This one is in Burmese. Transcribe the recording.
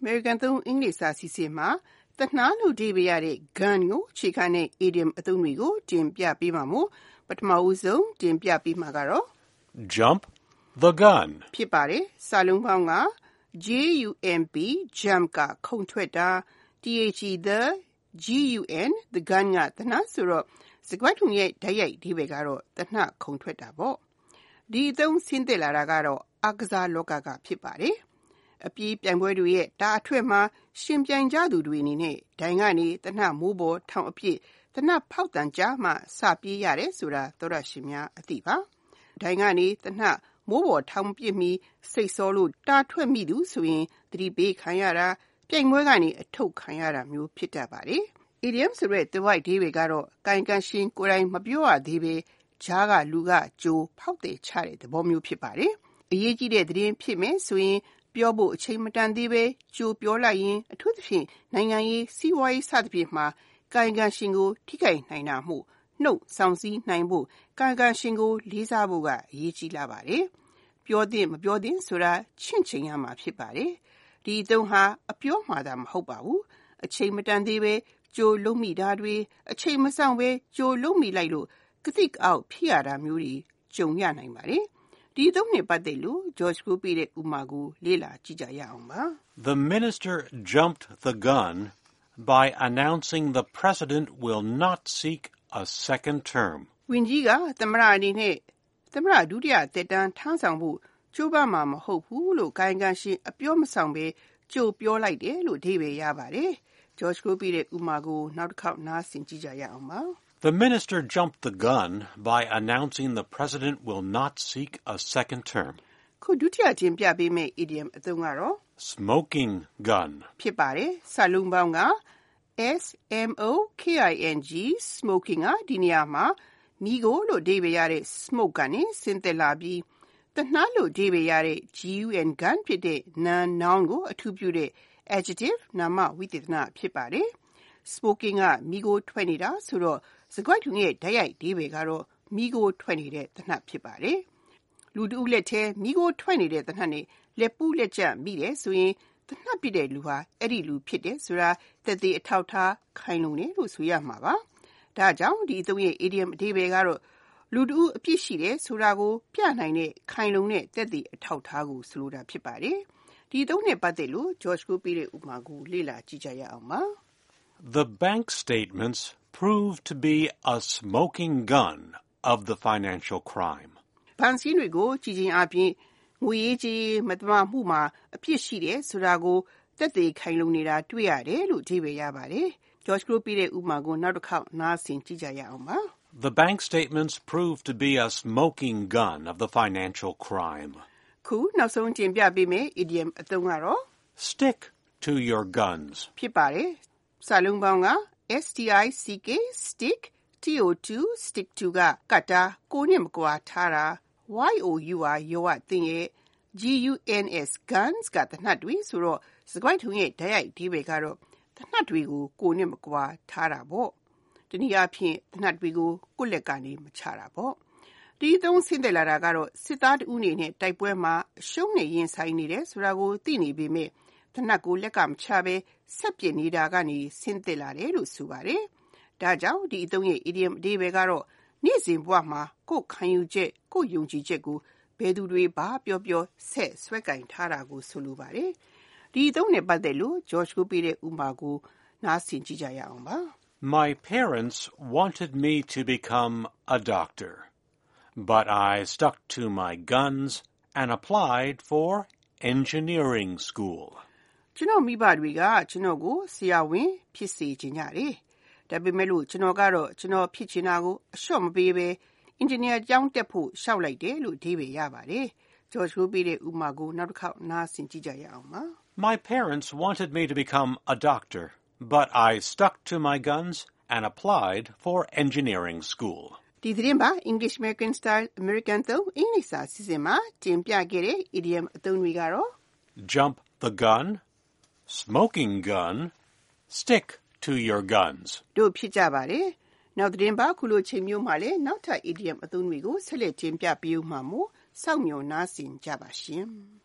American သုံးအင်္ဂလိပ်စာစီစဉ်မှာတနှားလို့ဒီပြရတဲ့ gun ကိုခြေခံတဲ့ idiom အသုံးတွေကိုတင်ပြပေးမှာမို့ပထမဦးဆုံးတင်ပြပေးမှာကတော့ Jump the gun. ဖြစ်ပါတယ်။စာလုံးပေါင်းက J-U-M-P jump ကခုန်ထွက်တာ T-H-E the G-U-N the gun ကတနတ်ဆိုတော့စကွက်ထုံရဲ့ဓာတ်ရိုက်ဒီပဲကတော့တနတ်ခုန်ထွက်တာပေါ့။ဒီအသုံးဆင်းသက်လာတာကတော့အကစားလောကကဖြစ်ပါတယ်။ အပြေးပြိုင်ပွဲတွေရဲ့တာအထွက်မှာရှင်ပြိုင်ကြသူတွေအနေနဲ့ဒိုင်ကနေတနတ်မိုးပေါ်ထောင်အပြည့်တနတ်ဖောက်တန်ကြမှစပြေးရတယ်ဆိုတာသောရရှိများအသိပါ။ဒိုင်ကနေတနတ်မိုးပေါ်ထောင်ပြစ်ပြီးစိတ်ဆောလို့တာထွက်မိသူဆိုရင်သတိပေးခံရတာပြိုင်ပွဲကနေအထုတ်ခံရတာမျိုးဖြစ်တတ်ပါတယ်။ idiom ဆိုတဲ့ the white ဒီတွေကတော့ကိုင်ကန်ရှင်ကိုယ်တိုင်မပြောရသေးပဲဂျားကလူကကြိုဖောက်တယ်ချတဲ့သဘောမျိုးဖြစ်ပါတယ်။အရေးကြီးတဲ့သတင်းဖြစ်မယ်ဆိုရင် ပြောဖို့အချိန်မတန်သေးပဲကြိုပြောလိုက်ရင် အထူးသဖြင့် နိုင်ငံရေးစီးပွားရေးစသဖြင့်မှာကိုင်ကန်ရှင်ကို ထိခိုက်နိုင်တာမို့နှုတ်ဆောင်စည်းနိုင်ဖို့ကာယကံရှင်ကို လေးစားဖို့ကအရေးကြီးလာပါတယ်။ပြောသင့်မပြောသင့်ဆိုတာချင့်ချိန်ရမှာဖြစ်ပါတယ်။ဒီအသုံးဟာအပြောမှားတာမဟုတ်ပါဘူး။အချိန်မတန်သေးပဲကြိုလုံးမိတာတွေအချိန်မဆောင်ပဲကြိုလုံးမိလိုက်လို့ကတိကအောက်ဖြစ်ရတာမျိုးတွေကြုံရနိုင်ပါတယ်။ ဒီအသုံးနဲ့ပတ်သက်လို့ George ကိုပြတဲ့ဥမာကို လေ့လာကြည့်ကြရအောင်ပါ။ The minister jumped the gun by announcing the president will not seek a second term. ဝန်ကြီးကသမ္မတအနေနဲ့သမ္မတဒုတိယသက်တမ်းထမ်းဆောင်ဖို့ကြိုးပမ်းမှာမဟုတ်ဘူးလို့ကာယကံရှင်အပြောမဆောင်ပဲကြိုပြောလိုက်တယ်လို့အဓိပ္ပာယ်ရပါတယ်။ George ကိုပြတဲ့ဥမာကိုနောက်တစ်ခေါက်နားဆင်ကြည့်ကြရအောင်ပါ။ The minister jumped the gun by announcing the president will not seek a second term. ခုဒုတိယတင်ပြပေးမယ့် idiom အသုံးကတော့ Smoking gun. ဖြစ်ပါတယ်။စာလုံးပေါင်းက S M O K I N G smoking ကဒီနေရာမှာမိကိုလို့အဓိပ္ပာယ်ရတဲ့ smoke ကနေဆင်းသက်လာပြီးတနှားလို့အဓိပ္ပာယ်ရတဲ့ gun gun ဖြစ်တဲ့ noun noun ကိုအထူးပြုတဲ့ adjective နာမဝိသေသနဖြစ်ပါတယ်။ smoking ကမိကိုထွက်နေတာဆိုတော့စကားထုံရဲ့ဓာတ်ရိုက်အဓိပ္ပာယ်ကတော့မိကိုထွက်နေတဲ့တနှတ်ဖြစ်ပါတယ်။လူတဦးလက်ထဲမိကိုထွက်နေတဲ့တနှတ်နဲ့လက်ပူးလက်ကျမိတယ်ဆိုရင်တနှတ်ပြတဲ့လူဟာအဲ့ဒီလူဖြစ်တယ်ဆိုတာသက်သေအထောက်ထားခိုင်လုံတယ်လို့ဆိုရမှာပါ။ဒါကြောင့်ဒီအသုံးရဲ့ idiom အဓိပ္ပာယ်ကတော့လူတဦးအပြစ်ရှိတယ်ဆိုတာကိုပြနိုင်တဲ့ခိုင်လုံတဲ့သက်သေအထောက်ထားကိုဆိုလိုတာဖြစ်ပါတယ်။ဒီအသုံးနဲ့ပတ်သက်လို့ George ကိုပြတဲ့ဥပမာကိုလေ့လာကြည့်ကြရအောင်ပါ။ The bank statements proved to be a smoking gun of the financial crime. ဘဏ်စည်းတွေကိုကြည်ချင်းအပြင်ငွေရေးကြေးရေးမတမာမှုမှာအပြစ်ရှိတယ်ဆိုတာကိုသက်သေခိုင်လုံနေတာတွေ့ရတယ်လို့အဓိပ္ပာယ်ရပါတယ်။ George ကိုပြတဲ့ဥပမာကိုနောက်တစ်ခေါက်နားဆင်ကြည့်ကြရအောင်ပါ။ The bank statements proved to be a smoking gun of the financial crime. ခုနောက်ဆုံးတင်ပြပေးမယ့် idiom အသုံးကတော့ Stick to your guns. ဖြစ်ပါတယ်။ စာလုံးပေါင်းက stick stick to stick to ကကတ်တာကိုနဲ့မကွာထားတာ your ရောအသင်ရဲ့ guns guns ကတနတ်တွေဆိုတော့စကွိုက်ထုံရဲ့ဓာတ်ရိုက်ဒီပဲကတော့တနတ်တွေကိုကိုနဲ့မကွာထားတာပေါ့။တနည်းအားဖြင့်တနတ်တွေကိုကိုလက်ကနေမချတာပေါ့။ဒီသုံးဆင်းသက်လာတာကတော့စစ်သားတဦးအနေနဲ့တိုက်ပွဲမှာအရှုံးနဲ့ရင်ဆိုင်နေတယ်ဆိုတာကိုသိနေပေမဲ့ တနတ်ကိုလက်ကမချဘဲဆက်ပြစ်နေတာကနေဆင်းသက်လာတယ်လို့ဆိုပါတယ်။ဒါကြောင့်ဒီအသုံးရဲ့ idiom အဓိပ္ပာယ်ကတော့နေ့စဉ်ဘဝမှာကိုယ်ခံယူချက်ကိုယ်ယုံကြည်ချက်ကိုဘယ်သူတွေဘာပြောပြောဆက်ဆွဲကင်ထားတာကိုဆိုလိုပါတယ်။ဒီအသုံးနဲ့ပတ်သက်လို့ George ကိုပြတဲ့ဥပမာကိုနားဆင်ကြည့်ကြရအောင်ပါ။ My parents wanted me to become a doctor, but I stuck to my guns and applied for engineering school. ကျွန်တော်မိဘတွေကကျွန်တော်ကိုဆရာဝန်ဖြစ်စေချင်ကြတယ်။ဒါပေမဲ့လို့ကျွန်တော်ကတော့ကျွန်တော်ဖြစ်ချင်တာကိုအလျှော့မပေးဘဲအင်ဂျင်နီယာကျောင်းတက်ဖို့ရှောက်လိုက်တယ်လို့အဓိပ္ပာယ်ရပါတယ်။ George ကိုပြတဲ့ဥပမာကိုနောက်တစ်ခေါက်နားဆင်ကြည့်ကြရအောင်ပါ။ My parents wanted me to become a doctor, but I stuck to my guns and applied for engineering school. ဒီသတင်းပါ English American Style American သုံးအင်္ဂလိပ်စာအစီအစဉ်မှာတင်ပြခဲ့တဲ့ idiom အသုံးတွေကတော့ Jump the gun, smoking gun, stick to your guns. တို့ဖြစ်ကြပါတယ်။နောက်သတင်းပါခုလိုချိန်မျိုးမှာလည်းနောက်ထပ် idiom အသုံးတွေကိုဆက်လက်တင်ပြပေးဦးမှာမို့စောင့်မျှော်နားဆင်ကြပါရှင်။